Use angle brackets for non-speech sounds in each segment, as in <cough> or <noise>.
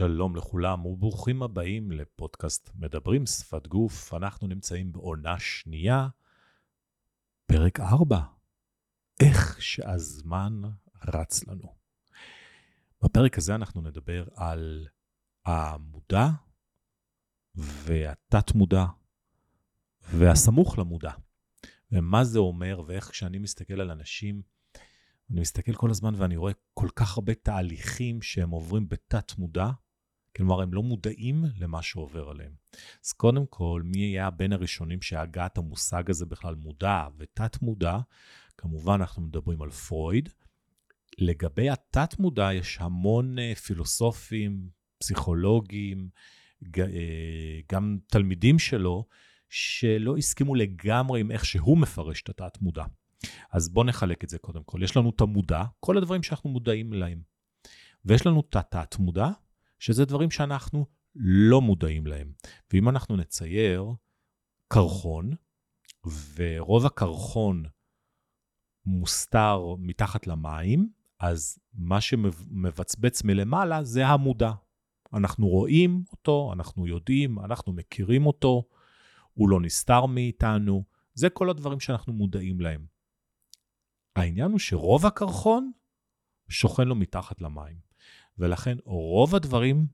שלום לכולם וברוכים הבאים לפודקאסט מדברים שפת גוף. אנחנו נמצאים בעונה שנייה, פרק 4. איך שהזמן רץ לנו. בפרק הזה אנחנו נדבר על המודע והתת-מודע והסמוך למודע. ומה זה אומר ואיך כשאני מסתכל על אנשים אני מסתכל כל הזמן ואני רואה כל כך הרבה תהליכים שהם עוברים בתת מודע, כלומר, הם לא מודעים למה שעובר עליהם. אז קודם כל, מי היה בין הראשונים שהגה את המושג הזה בכלל מודע ותת מודע? כמובן, אנחנו מדברים על פרויד. לגבי התת מודע, יש המון uh, פילוסופים, פסיכולוגים, uh, גם תלמידים שלו, שלא הסכימו לגמרי עם איך שהוא מפרש את התת מודע. אז בואו נחלק את זה קודם כל. יש לנו את המודע, כל הדברים שאנחנו מודעים להם. ויש לנו את התת-מודע, שזה דברים שאנחנו לא מודעים להם. ואם אנחנו נצייר קרחון, ורוב הקרחון מוסתר מתחת למים, אז מה שמבצבץ מלמעלה זה המודע. אנחנו רואים אותו, אנחנו יודעים, אנחנו מכירים אותו, הוא לא נסתר מאיתנו, זה כל הדברים שאנחנו מודעים להם. העניין הוא שרוב הקרחון שוכן לו מתחת למים, ולכן רוב הדברים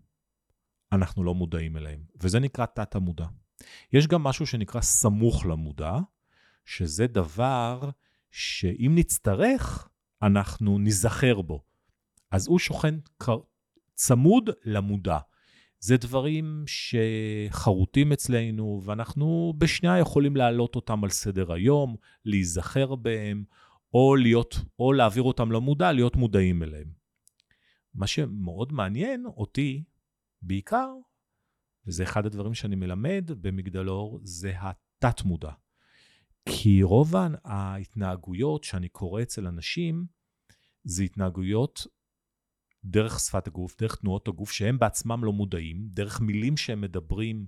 אנחנו לא מודעים אליהם, וזה נקרא תת-המודע. יש גם משהו שנקרא סמוך למודע, שזה דבר שאם נצטרך, אנחנו ניזכר בו. אז הוא שוכן צמוד למודע. זה דברים שחרוטים אצלנו, ואנחנו בשנייה יכולים להעלות אותם על סדר היום, להיזכר בהם, או, להיות, או להעביר אותם למודע, להיות מודעים אליהם. מה שמאוד מעניין אותי, בעיקר, וזה אחד הדברים שאני מלמד במגדלור, זה התת-מודע. כי רוב ההתנהגויות שאני קורא אצל אנשים, זה התנהגויות דרך שפת הגוף, דרך תנועות הגוף, שהם בעצמם לא מודעים, דרך מילים שהם מדברים,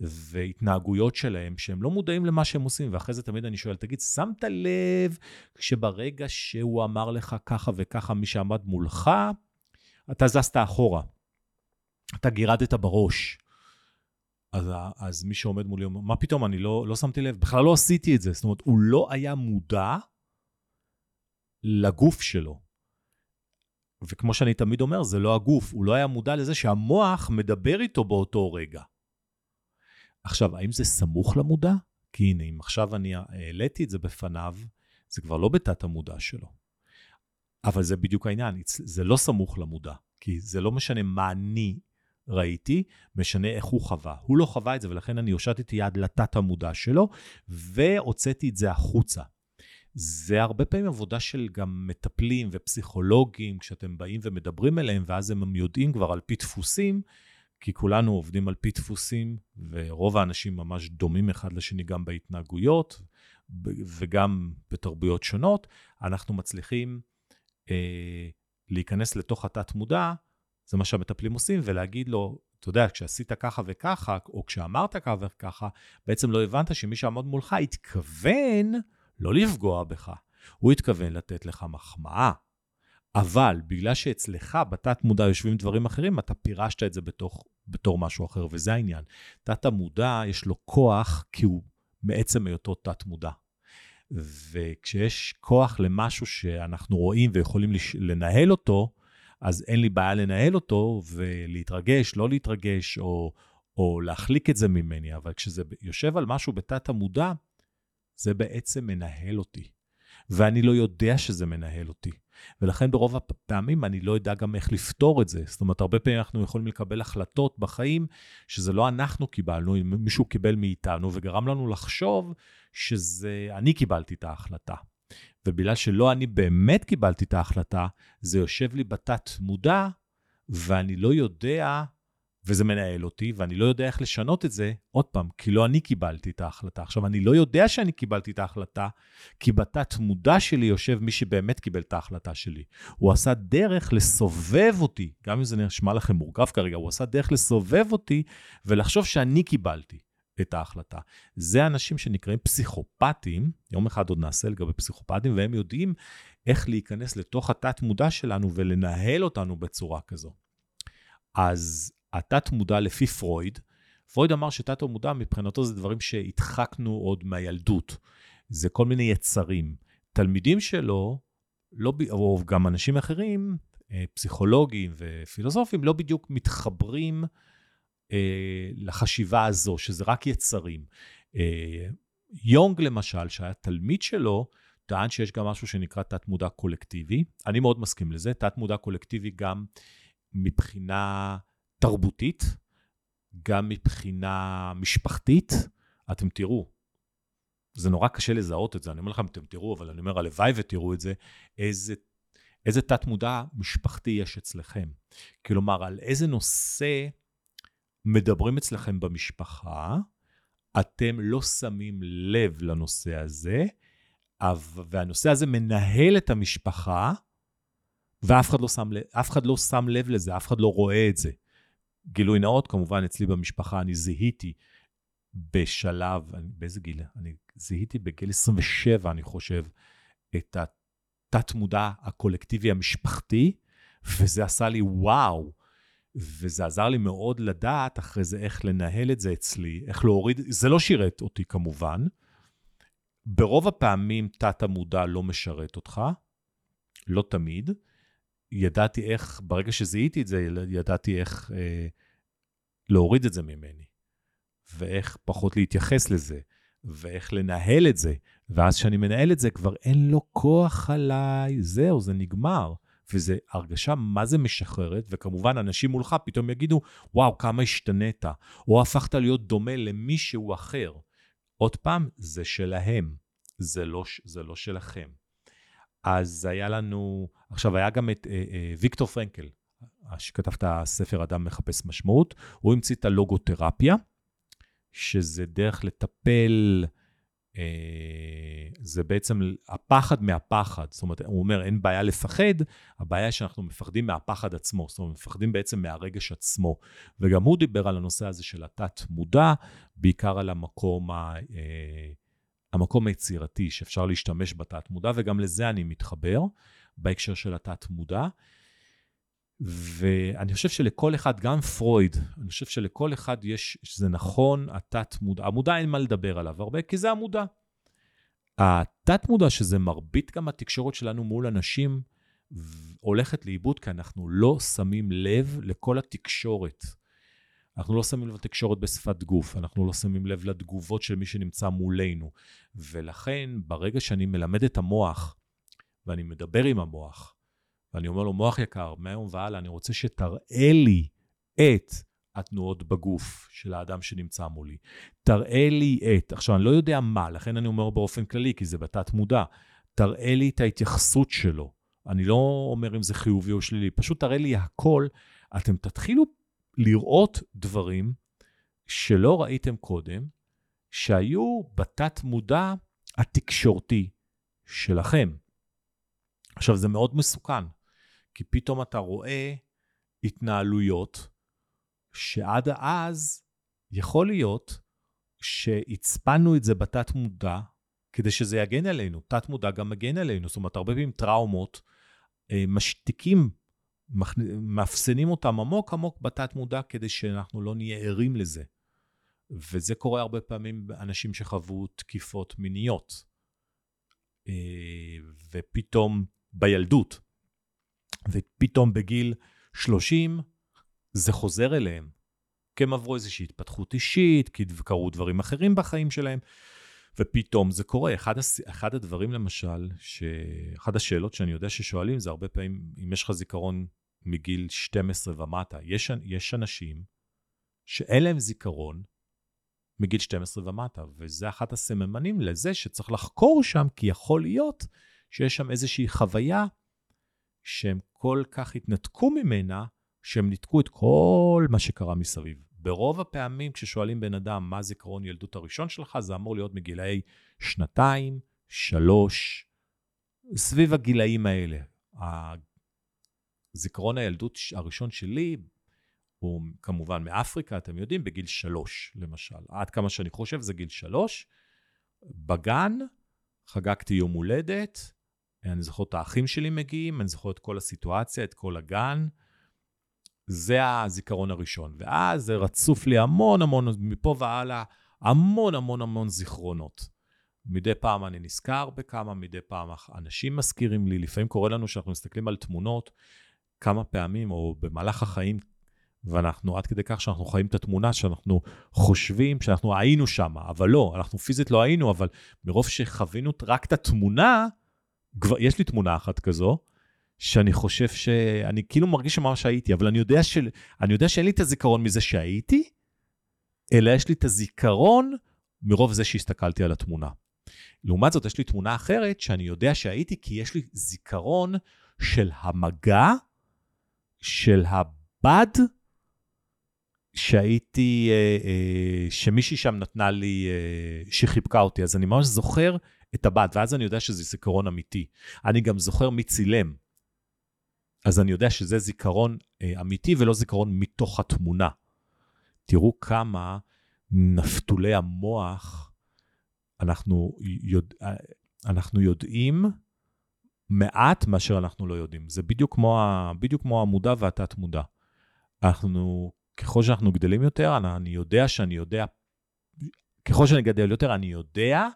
והתנהגויות שלהם, שהם לא מודעים למה שהם עושים, ואחרי זה תמיד אני שואל, תגיד, שמת לב שברגע שהוא אמר לך ככה וככה, מי שעמד מולך, אתה זזת אחורה, אתה גירדת בראש. אז, אז מי שעומד מולי אומר, מה פתאום, אני לא, לא שמתי לב, בכלל לא עשיתי את זה. זאת אומרת, הוא לא היה מודע לגוף שלו. וכמו שאני תמיד אומר, זה לא הגוף, הוא לא היה מודע לזה שהמוח מדבר איתו באותו רגע. עכשיו, האם זה סמוך למודע? כי הנה, אם עכשיו אני העליתי את זה בפניו, זה כבר לא בתת המודע שלו. אבל זה בדיוק העניין, זה לא סמוך למודע, כי זה לא משנה מה אני ראיתי, משנה איך הוא חווה. הוא לא חווה את זה, ולכן אני הושטתי יד לתת המודע שלו, והוצאתי את זה החוצה. זה הרבה פעמים עבודה של גם מטפלים ופסיכולוגים, כשאתם באים ומדברים אליהם, ואז הם יודעים כבר על פי דפוסים, כי כולנו עובדים על פי דפוסים, ורוב האנשים ממש דומים אחד לשני גם בהתנהגויות וגם בתרבויות שונות, אנחנו מצליחים אה, להיכנס לתוך התת-מודע, זה מה שהמטפלים עושים, ולהגיד לו, אתה יודע, כשעשית ככה וככה, או כשאמרת ככה וככה, בעצם לא הבנת שמי שעמוד מולך התכוון לא לפגוע בך, הוא התכוון לתת לך מחמאה. אבל בגלל שאצלך בתת מודע יושבים דברים אחרים, אתה פירשת את זה בתוך, בתור משהו אחר, וזה העניין. תת המודע יש לו כוח כי הוא מעצם היותו תת מודע. וכשיש כוח למשהו שאנחנו רואים ויכולים לש... לנהל אותו, אז אין לי בעיה לנהל אותו ולהתרגש, לא להתרגש, או, או להחליק את זה ממני, אבל כשזה יושב על משהו בתת המודע, זה בעצם מנהל אותי. ואני לא יודע שזה מנהל אותי. ולכן ברוב הפעמים אני לא יודע גם איך לפתור את זה. זאת אומרת, הרבה פעמים אנחנו יכולים לקבל החלטות בחיים שזה לא אנחנו קיבלנו, אם מישהו קיבל מאיתנו וגרם לנו לחשוב שזה אני קיבלתי את ההחלטה. ובגלל שלא אני באמת קיבלתי את ההחלטה, זה יושב לי בתת מודע, ואני לא יודע וזה מנהל אותי, ואני לא יודע איך לשנות את זה, עוד פעם, כי לא אני קיבלתי את ההחלטה. עכשיו, אני לא יודע שאני קיבלתי את ההחלטה, כי בתת מודע שלי יושב מי שבאמת קיבל את ההחלטה שלי. הוא עשה דרך לסובב אותי, גם אם זה נשמע לכם מורכב כרגע, הוא עשה דרך לסובב אותי ולחשוב שאני קיבלתי את ההחלטה. זה אנשים שנקראים פסיכופטים, יום אחד עוד נעשה לגבי פסיכופטים, והם יודעים איך להיכנס לתוך התת מודע שלנו ולנהל אותנו בצורה כזו. אז התת-מודע לפי פרויד, פרויד אמר שתת-מודע מבחינתו זה דברים שהדחקנו עוד מהילדות. זה כל מיני יצרים. תלמידים שלו, לא, או גם אנשים אחרים, אה, פסיכולוגים ופילוסופים, לא בדיוק מתחברים לחשיבה הזו, שזה רק יצרים. אה, יונג למשל, שהיה תלמיד שלו, טען שיש גם משהו שנקרא תת-מודע קולקטיבי. אני מאוד מסכים לזה. תת-מודע קולקטיבי גם מבחינה תרבותית, גם מבחינה משפחתית. אתם תראו, זה נורא קשה לזהות את זה, אני אומר לכם, אתם תראו, אבל אני אומר, הלוואי ותראו את זה, איזה, איזה תת-מודע משפחתי יש אצלכם. כלומר, על איזה נושא מדברים אצלכם במשפחה, אתם לא שמים לב לנושא הזה, והנושא הזה מנהל את המשפחה, ואף אחד לא שם אף אחד לא שם לב לזה, אף אחד לא רואה את זה. גילוי נאות, כמובן, אצלי במשפחה אני זיהיתי בשלב, באיזה גיל? אני זיהיתי בגיל 27, אני חושב, את התת-מודע הקולקטיבי המשפחתי, וזה עשה לי וואו. וזה עזר לי מאוד לדעת אחרי זה איך לנהל את זה אצלי, איך להוריד, זה לא שירת אותי כמובן. ברוב הפעמים תת-המודע לא משרת אותך, לא תמיד. ידעתי איך, ברגע שזיהיתי את זה, ידעתי איך אה, להוריד את זה ממני, ואיך פחות להתייחס לזה, ואיך לנהל את זה. ואז כשאני מנהל את זה, כבר אין לו כוח עליי, זהו, זה נגמר. וזו הרגשה מה זה משחררת, וכמובן אנשים מולך פתאום יגידו, וואו, כמה השתנית, או הפכת להיות דומה למישהו אחר. עוד פעם, זה שלהם, זה לא, זה לא שלכם. אז היה לנו, עכשיו היה גם את אה, אה, ויקטור פרנקל, שכתב את הספר אדם מחפש משמעות, הוא המציא את הלוגותרפיה, שזה דרך לטפל זה בעצם הפחד מהפחד. זאת אומרת, הוא אומר, אין בעיה לפחד, הבעיה היא שאנחנו מפחדים מהפחד עצמו. זאת אומרת, מפחדים בעצם מהרגש עצמו. וגם הוא דיבר על הנושא הזה של התת-מודע, בעיקר על המקום, ה, אה, המקום היצירתי שאפשר להשתמש בתת-מודע, וגם לזה אני מתחבר, בהקשר של התת-מודע. ואני חושב שלכל אחד, גם פרויד, אני חושב שלכל אחד יש, שזה נכון, התת-מודע, המודע אין מה לדבר עליו הרבה, כי זה המודע. התת-מודע, שזה מרבית גם התקשורת שלנו מול אנשים, הולכת לאיבוד, כי אנחנו לא שמים לב לכל התקשורת. אנחנו לא שמים לב לתקשורת בשפת גוף, אנחנו לא שמים לב לתגובות של מי שנמצא מולנו. ולכן, ברגע שאני מלמד את המוח, ואני מדבר עם המוח, ואני אומר לו, מוח יקר, מהיום והלאה אני רוצה שתראה לי את התנועות בגוף של האדם שנמצא מולי. תראה לי את, עכשיו, אני לא יודע מה, לכן אני אומר באופן כללי, כי זה בתת מודע, תראה לי את ההתייחסות שלו. אני לא אומר אם זה חיובי או שלילי, פשוט תראה לי הכל. אתם תתחילו לראות דברים שלא ראיתם קודם, שהיו בתת מודע התקשורתי שלכם. עכשיו, זה מאוד מסוכן, כי פתאום אתה רואה התנהלויות שעד אז יכול להיות שהצפנו את זה בתת מודע כדי שזה יגן עלינו. תת מודע גם מגן עלינו. זאת אומרת, הרבה פעמים טראומות אה, משתיקים, מאפסנים אותם עמוק עמוק בתת מודע כדי שאנחנו לא נהיה ערים לזה. וזה קורה הרבה פעמים באנשים שחוו תקיפות מיניות. אה, ופתאום בילדות, ופתאום בגיל 30 זה חוזר אליהם. כי הם עברו איזושהי התפתחות אישית, כי קרו דברים אחרים בחיים שלהם, ופתאום זה קורה. אחד, הס... אחד הדברים למשל, ש... אחת השאלות שאני יודע ששואלים זה הרבה פעמים, אם יש לך זיכרון מגיל 12 ומטה, יש, יש אנשים שאין להם זיכרון מגיל 12 ומטה, וזה אחת הסממנים לזה שצריך לחקור שם, כי יכול להיות שיש שם איזושהי חוויה שהם כל כך התנתקו ממנה, שהם ניתקו את כל מה שקרה מסביב. ברוב הפעמים כששואלים בן אדם מה זיכרון ילדות הראשון שלך, זה אמור להיות מגילאי שנתיים, שלוש, סביב הגילאים האלה. זיכרון הילדות הראשון שלי הוא כמובן מאפריקה, אתם יודעים, בגיל שלוש, למשל. עד כמה שאני חושב זה גיל שלוש. בגן חגגתי יום הולדת, אני זוכר את האחים שלי מגיעים, אני זוכר את כל הסיטואציה, את כל הגן. זה הזיכרון הראשון. ואז זה רצוף לי המון המון, מפה והלאה, המון המון המון זיכרונות. מדי פעם אני נזכר בכמה, מדי פעם אנשים מזכירים לי, לפעמים קורה לנו שאנחנו מסתכלים על תמונות כמה פעמים, או במהלך החיים, ואנחנו עד כדי כך שאנחנו חיים את התמונה, שאנחנו חושבים שאנחנו היינו שם, אבל לא, אנחנו פיזית לא היינו, אבל מרוב שחווינו רק את התמונה, כבר, יש לי תמונה אחת כזו, שאני חושב שאני כאילו מרגיש שממש הייתי, אבל אני יודע, של, אני יודע שאין לי את הזיכרון מזה שהייתי, אלא יש לי את הזיכרון מרוב זה שהסתכלתי על התמונה. לעומת זאת, יש לי תמונה אחרת שאני יודע שהייתי, כי יש לי זיכרון של המגע, של הבד, שהייתי, אה, אה, שמישהי שם נתנה לי, אה, שחיבקה אותי. אז אני ממש זוכר את הבד, ואז אני יודע שזה זיכרון אמיתי. אני גם זוכר מי צילם. אז אני יודע שזה זיכרון אמיתי ולא זיכרון מתוך התמונה. תראו כמה נפתולי המוח אנחנו, יודע, אנחנו יודעים מעט מאשר אנחנו לא יודעים. זה בדיוק כמו, בדיוק כמו המודע והתת-מודע. אנחנו, ככל שאנחנו גדלים יותר, אני, אני יודע שאני יודע, ככל שאני גדל יותר, אני יודע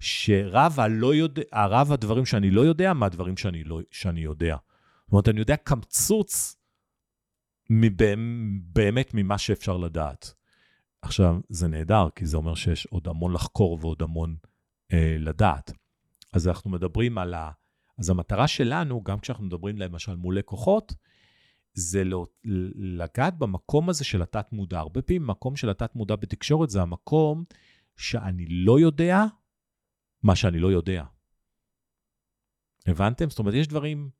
שרב הלא יודע, הרב הדברים שאני לא יודע, מהדברים שאני, לא, שאני יודע. זאת אומרת, אני יודע קמצוץ באמת ממה שאפשר לדעת. עכשיו, זה נהדר, כי זה אומר שיש עוד המון לחקור ועוד המון אה, לדעת. אז אנחנו מדברים על ה... אז המטרה שלנו, גם כשאנחנו מדברים למשל מול לקוחות, זה לא, לגעת במקום הזה של התת-מודע. הרבה פעמים מקום של התת-מודע בתקשורת זה המקום שאני לא יודע מה שאני לא יודע. הבנתם? זאת אומרת, יש דברים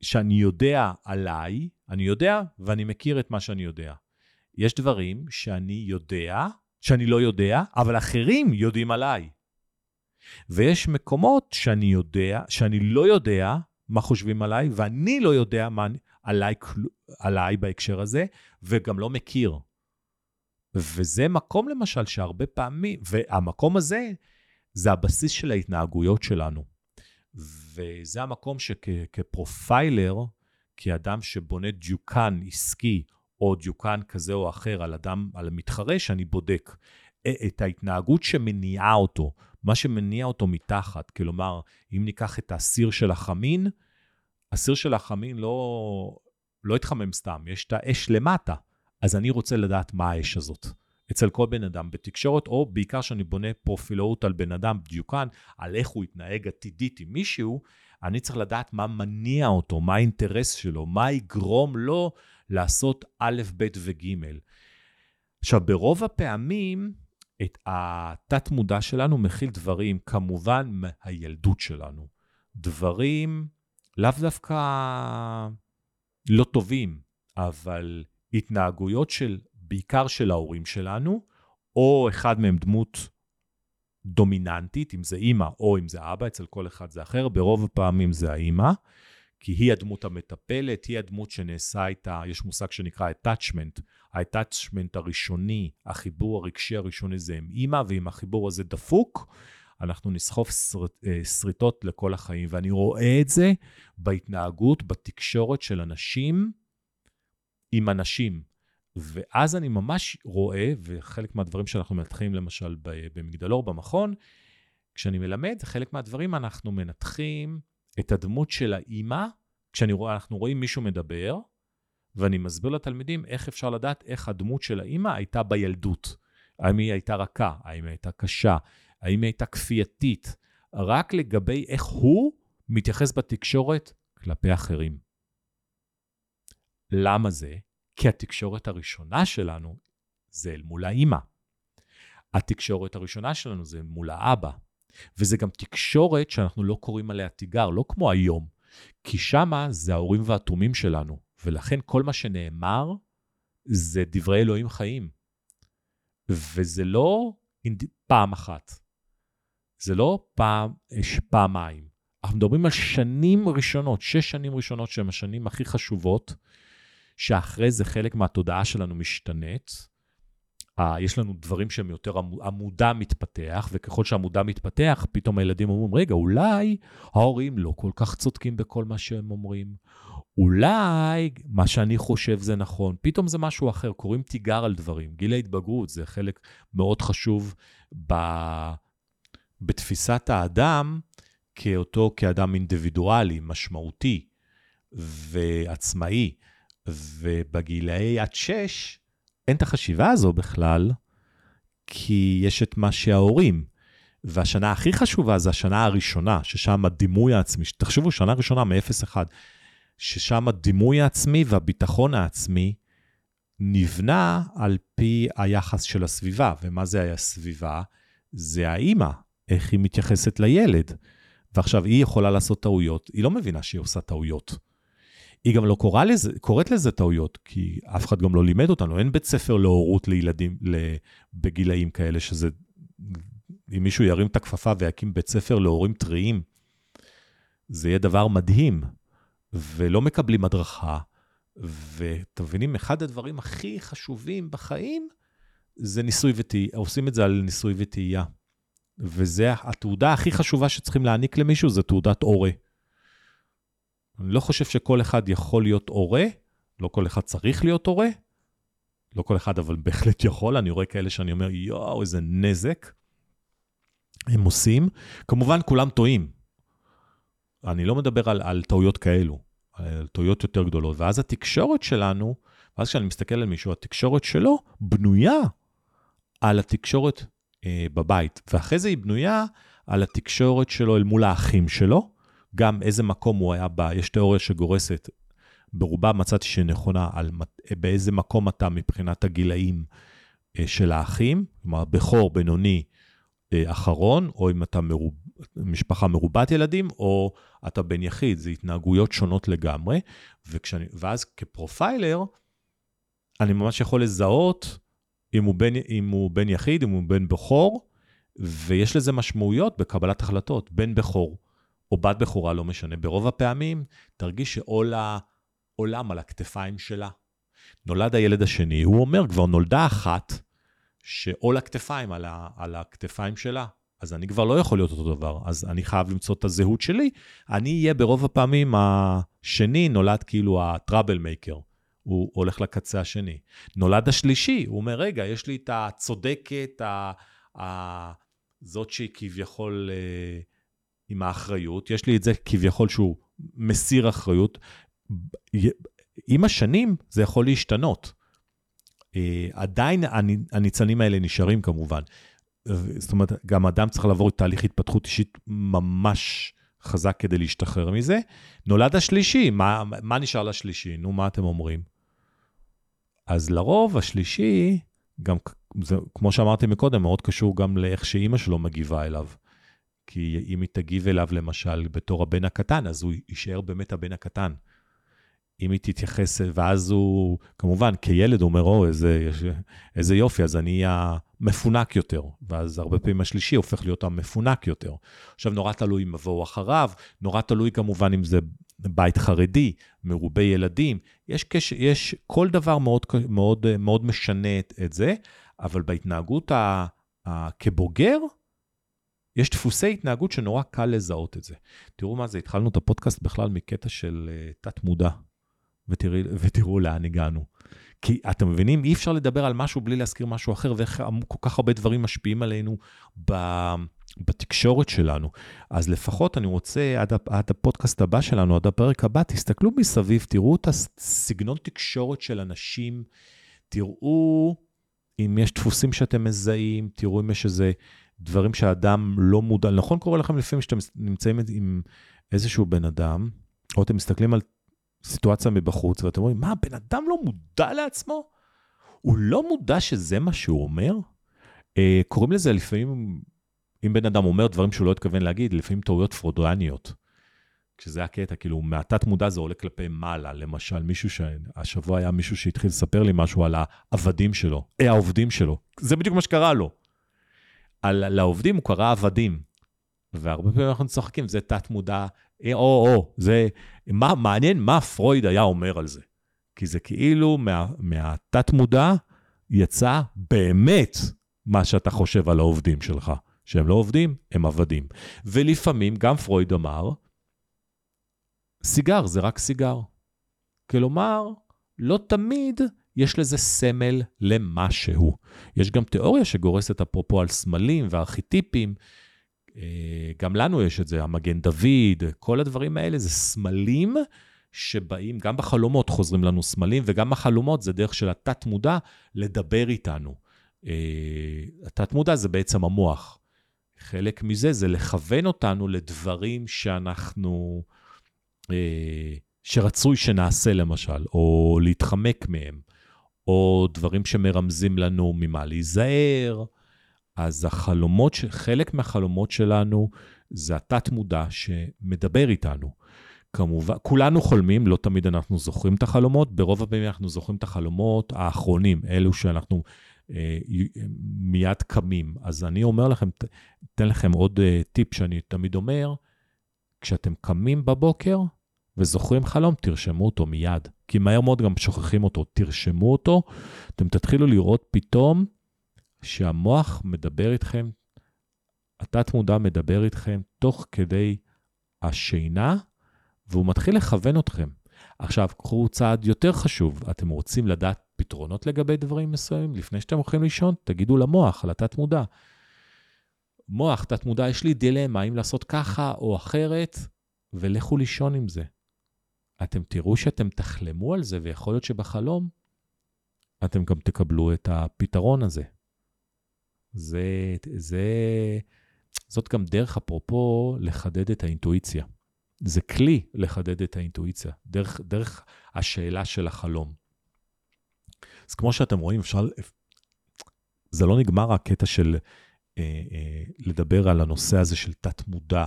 שאני יודע עליי, אני יודע ואני מכיר את מה שאני יודע. יש דברים שאני יודע, שאני לא יודע, אבל אחרים יודעים עליי. ויש מקומות שאני יודע, שאני לא יודע מה חושבים עליי, ואני לא יודע מה עליי, עליי בהקשר הזה, וגם לא מכיר. וזה מקום למשל שהרבה פעמים, והמקום הזה, זה הבסיס של ההתנהגויות שלנו. וזה המקום שכפרופיילר, כאדם שבונה דיוקן עסקי, או דיוקן כזה או אחר על אדם, על מתחרה, שאני בודק את ההתנהגות שמניעה אותו, מה שמניע אותו מתחת. כלומר, אם ניקח את הסיר של החמין, הסיר של החמין לא, לא התחמם סתם, יש את האש למטה. אז אני רוצה לדעת מה האש הזאת. אצל כל בן אדם בתקשורת, או בעיקר שאני בונה פרופילאות על בן אדם דיוקן, על איך הוא יתנהג עתידית עם מישהו, אני צריך לדעת מה מניע אותו, מה האינטרס שלו, מה יגרום לו לעשות א', ב' וג'. עכשיו, ברוב הפעמים, את התת-מודע שלנו מכיל דברים, כמובן, מהילדות שלנו. דברים לאו דווקא לא טובים, אבל התנהגויות של, בעיקר של ההורים שלנו, או אחד מהם דמות דומיננטית, אם זה אימא או אם זה אבא, אצל כל אחד זה אחר, ברוב הפעמים זה האימא. כי היא הדמות המטפלת, היא הדמות שנעשה איתה, יש מושג שנקרא attachment. ה-attachment הראשוני, החיבור הרגשי הראשוני זה עם אימא, ואם החיבור הזה דפוק, אנחנו נסחוף אה, שריטות לכל החיים. ואני רואה את זה בהתנהגות, בתקשורת של אנשים עם אנשים. ואז אני ממש רואה, וחלק מהדברים שאנחנו מנתחים למשל במגדלור, במכון, כשאני מלמד, חלק מהדברים אנחנו מנתחים את הדמות של האימא, כשאנחנו רואים מישהו מדבר, ואני מסביר לתלמידים איך אפשר לדעת איך הדמות של האימא הייתה בילדות. האם היא הייתה רכה, האם היא הייתה קשה, האם היא הייתה כפייתית, רק לגבי איך הוא מתייחס בתקשורת כלפי אחרים. למה זה? כי התקשורת הראשונה שלנו זה אל מול האימא. התקשורת הראשונה שלנו זה מול האבא. וזה גם תקשורת שאנחנו לא קוראים עליה תיגר, לא כמו היום. כי שמה זה האורים והתומים שלנו, ולכן כל מה שנאמר זה דברי אלוהים חיים. וזה לא פעם אחת, זה לא פעם, פעמיים. אנחנו מדברים על שנים ראשונות, שש שנים ראשונות שהן השנים הכי חשובות, שאחרי זה חלק מהתודעה שלנו משתנית, יש לנו דברים שהם יותר, המודע מתפתח, וככל שהמודע מתפתח, פתאום הילדים אומרים, רגע, אולי ההורים לא כל כך צודקים בכל מה שהם אומרים. אולי מה שאני חושב זה נכון, פתאום זה משהו אחר, קוראים תיגר על דברים. גיל ההתבגרות זה חלק מאוד חשוב ב... בתפיסת האדם כאותו כאדם אינדיבידואלי, משמעותי ועצמאי, ובגילאי עד שש, אין את החשיבה הזו בכלל, כי יש את מה שההורים. והשנה הכי חשובה זה השנה הראשונה, ששם הדימוי העצמי, תחשבו, שנה ראשונה מ-0-1, ששם הדימוי העצמי והביטחון העצמי נבנה על פי היחס של הסביבה. ומה זה הסביבה? זה האימא, איך היא מתייחסת לילד. ועכשיו, היא יכולה לעשות טעויות, היא לא מבינה שהיא עושה טעויות. היא גם לא קורא לזה, קוראת לזה טעויות, כי אף אחד גם לא לימד אותנו. אין בית ספר להורות לילדים בגילאים כאלה, שזה... אם מישהו ירים את הכפפה ויקים בית ספר להורים טריים, זה יהיה דבר מדהים, ולא מקבלים הדרכה. ואתם מבינים, אחד הדברים הכי חשובים בחיים זה ניסוי וטעייה, עושים את זה על ניסוי וטעייה. וזה התעודה הכי חשובה שצריכים להעניק למישהו, זה תעודת הורה. אני לא חושב שכל אחד יכול להיות הורה, לא כל אחד צריך להיות הורה, לא כל אחד, אבל בהחלט יכול. אני רואה כאלה שאני אומר, יואו, איזה נזק הם עושים. כמובן, כולם טועים. אני לא מדבר על, על טעויות כאלו, על טעויות יותר גדולות. ואז התקשורת שלנו, ואז כשאני מסתכל על מישהו, התקשורת שלו בנויה על התקשורת אה, בבית. ואחרי זה היא בנויה על התקשורת שלו אל מול האחים שלו, גם איזה מקום הוא היה בה, יש תיאוריה שגורסת, ברובה מצאתי שהיא נכונה, על באיזה מקום אתה מבחינת הגילאים אה, של האחים, כלומר, בכור, בינוני, אה, אחרון, או אם אתה מרוב, משפחה מרובת ילדים, או אתה בן יחיד, זה התנהגויות שונות לגמרי. וכשאני, ואז כפרופיילר, אני ממש יכול לזהות אם הוא, בן, אם הוא בן יחיד, אם הוא בן בכור, ויש לזה משמעויות בקבלת החלטות. בן בכור או בת בכורה, לא משנה, ברוב הפעמים תרגיש שעול העולם על הכתפיים שלה. נולד הילד השני, הוא אומר, כבר נולדה אחת, שעול הכתפיים על, ה, על הכתפיים שלה. אז אני כבר לא יכול להיות אותו דבר, אז אני חייב למצוא את הזהות שלי. אני אהיה ברוב הפעמים השני, נולד כאילו הטראבל מייקר. הוא הולך לקצה השני. נולד השלישי, הוא אומר, רגע, יש לי את הצודקת, ה, ה, זאת שהיא כביכול... אה, עם האחריות, יש לי את זה כביכול שהוא מסיר אחריות. עם השנים זה יכול להשתנות. אה, עדיין הניצנים האלה נשארים כמובן. זאת אומרת, גם אדם צריך לעבור את תהליך התפתחות אישית ממש חזק כדי להשתחרר מזה. נולד השלישי, מה, מה נשאר לשלישי? נו, מה אתם אומרים? אז לרוב השלישי, גם, זה, כמו שאמרתי מקודם, מאוד קשור גם לאיך שאימא שלו מגיבה אליו. כי אם היא תגיב אליו למשל בתור הבן הקטן, אז הוא יישאר באמת הבן הקטן. אם היא תתייחס, ואז הוא, כמובן, כילד הוא אומר, או, איזה, איזה יופי, אז אני אהיה מפונק יותר. ואז הרבה פעמים השלישי הופך להיות המפונק יותר. עכשיו, נורא תלוי אם יבואו אחריו, נורא תלוי כמובן אם זה בית חרדי, מרובי ילדים. יש, קש, יש כל דבר מאוד, מאוד, מאוד משנה את זה, אבל בהתנהגות ה, ה, כבוגר, יש דפוסי התנהגות שנורא קל לזהות את זה. תראו מה זה, התחלנו את הפודקאסט בכלל מקטע של uh, תת-מודע, ותראי, ותראו לאן הגענו. כי אתם מבינים, אי אפשר לדבר על משהו בלי להזכיר משהו אחר, ואיך כל כך הרבה דברים משפיעים עלינו ב, בתקשורת שלנו. אז לפחות אני רוצה, עד, עד הפודקאסט הבא שלנו, עד הפרק הבא, תסתכלו מסביב, תראו את הסגנון תקשורת של אנשים, תראו אם יש דפוסים שאתם מזהים, תראו אם יש איזה... דברים שהאדם לא מודע, נכון קורה לכם לפעמים שאתם נמצאים עם איזשהו בן אדם, או אתם מסתכלים על סיטואציה מבחוץ, ואתם אומרים, מה, הבן אדם לא מודע לעצמו? הוא לא מודע שזה מה שהוא אומר? אה, קוראים לזה לפעמים, אם בן אדם אומר דברים שהוא לא התכוון להגיד, לפעמים טעויות פרודרניות. כשזה הקטע, כאילו, מהתת מודע זה עולה כלפי מעלה. למשל, מישהו שהשבוע היה מישהו שהתחיל לספר לי משהו על העבדים שלו, אה, העובדים שלו. זה בדיוק מה שקרה לו. על, לעובדים הוא קרא עבדים. והרבה פעמים אנחנו צוחקים, זה תת-מודע, אה, או-או, זה, מה, מעניין מה פרויד היה אומר על זה. כי זה כאילו מה, מהתת-מודע יצא באמת מה שאתה חושב על העובדים שלך. שהם לא עובדים, הם עבדים. ולפעמים, גם פרויד אמר, סיגר זה רק סיגר. כלומר, לא תמיד יש לזה סמל למשהו. יש גם תיאוריה שגורסת אפרופו על סמלים וארכיטיפים. אה, גם לנו יש את זה, המגן דוד, כל הדברים האלה זה סמלים שבאים, גם בחלומות חוזרים לנו סמלים, וגם בחלומות זה דרך של התת-מודע לדבר איתנו. אה, התת-מודע זה בעצם המוח. חלק מזה זה לכוון אותנו לדברים שאנחנו, אה, שרצוי שנעשה למשל, או להתחמק מהם, או דברים שמרמזים לנו ממה להיזהר. אז החלומות, חלק מהחלומות שלנו זה התת-מודע שמדבר איתנו. כמובן, כולנו חולמים, לא תמיד אנחנו זוכרים את החלומות, ברוב הפעמים אנחנו זוכרים את החלומות האחרונים, אלו שאנחנו אה, מיד קמים. אז אני אומר לכם, אתן לכם עוד אה, טיפ שאני תמיד אומר, כשאתם קמים בבוקר וזוכרים חלום, תרשמו אותו מיד. כי מהר מאוד גם שוכחים אותו, תרשמו אותו, אתם תתחילו לראות פתאום שהמוח מדבר איתכם, התת-מודע מדבר איתכם תוך כדי השינה, והוא מתחיל לכוון אתכם. עכשיו, קחו צעד יותר חשוב, אתם רוצים לדעת פתרונות לגבי דברים מסוימים? לפני שאתם הולכים לישון, תגידו למוח, על התת-מודע. מוח, תת-מודע, יש לי דילמה, האם לעשות ככה או אחרת, ולכו לישון עם זה. אתם תראו שאתם תחלמו על זה, ויכול להיות שבחלום אתם גם תקבלו את הפתרון הזה. זה, זה, זאת גם דרך, אפרופו, לחדד את האינטואיציה. זה כלי לחדד את האינטואיציה, דרך, דרך השאלה של החלום. אז כמו שאתם רואים, אפשר... זה לא נגמר הקטע של אה, אה, לדבר על הנושא הזה של תת-מודע,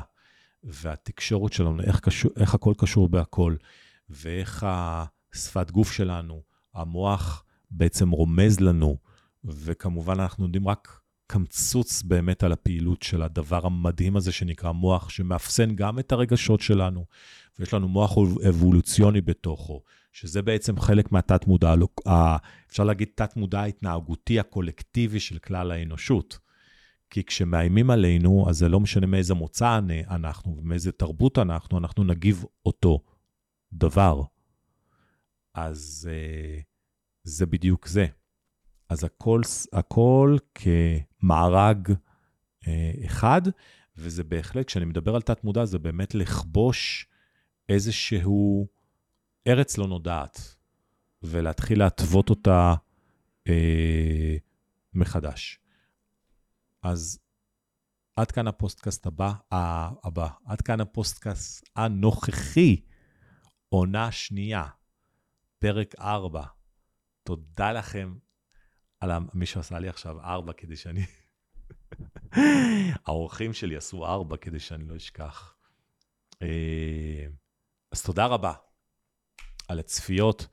והתקשורת שלנו, איך, קשור, איך הכל קשור בהכל, ואיך השפת גוף שלנו, המוח בעצם רומז לנו, וכמובן אנחנו יודעים רק קמצוץ באמת על הפעילות של הדבר המדהים הזה שנקרא מוח, שמאפסן גם את הרגשות שלנו, ויש לנו מוח אבולוציוני בתוכו, שזה בעצם חלק מהתת-מודע, אפשר להגיד תת-מודע ההתנהגותי הקולקטיבי של כלל האנושות. כי כשמאיימים עלינו, אז זה לא משנה מאיזה מוצא אנחנו ומאיזה תרבות אנחנו, אנחנו נגיב אותו דבר. אז uh, זה בדיוק זה. אז הכל, הכל כמארג uh, אחד, וזה בהחלט, כשאני מדבר על תת-מודע, זה באמת לכבוש איזשהו ארץ לא נודעת, ולהתחיל להתוות אותה אה, מחדש. אז עד כאן הפודקאסט הבא, הבא, עד כאן הפודקאסט הנוכחי, עונה שנייה, פרק 4. תודה לכם על מי שעשה לי עכשיו 4 כדי שאני... <laughs> האורחים שלי עשו 4 כדי שאני לא אשכח. אה, אז תודה רבה. על הצפיות,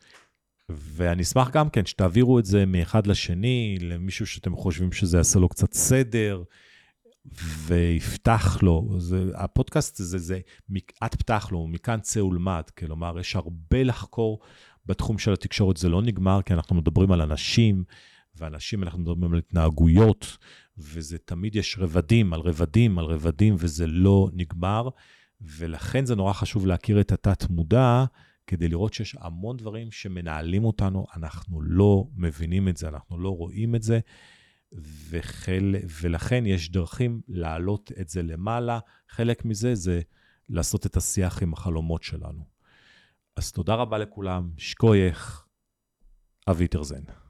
ואני אשמח גם כן שתעבירו את זה מאחד לשני, למישהו שאתם חושבים שזה יעשה לו קצת סדר, ויפתח לו. זה, הפודקאסט הזה, זה, את פתח לו, מכאן צא ולמד. כלומר, יש הרבה לחקור בתחום של התקשורת, זה לא נגמר, כי אנחנו מדברים על אנשים, ואנשים, אנחנו מדברים על התנהגויות, וזה תמיד יש רבדים על רבדים על רבדים, וזה לא נגמר. ולכן זה נורא חשוב להכיר את התת-מודע, כדי לראות שיש המון דברים שמנהלים אותנו, אנחנו לא מבינים את זה, אנחנו לא רואים את זה, וחל, ולכן יש דרכים להעלות את זה למעלה. חלק מזה זה לעשות את השיח עם החלומות שלנו. אז תודה רבה לכולם, שקוייך, אבי תרזן.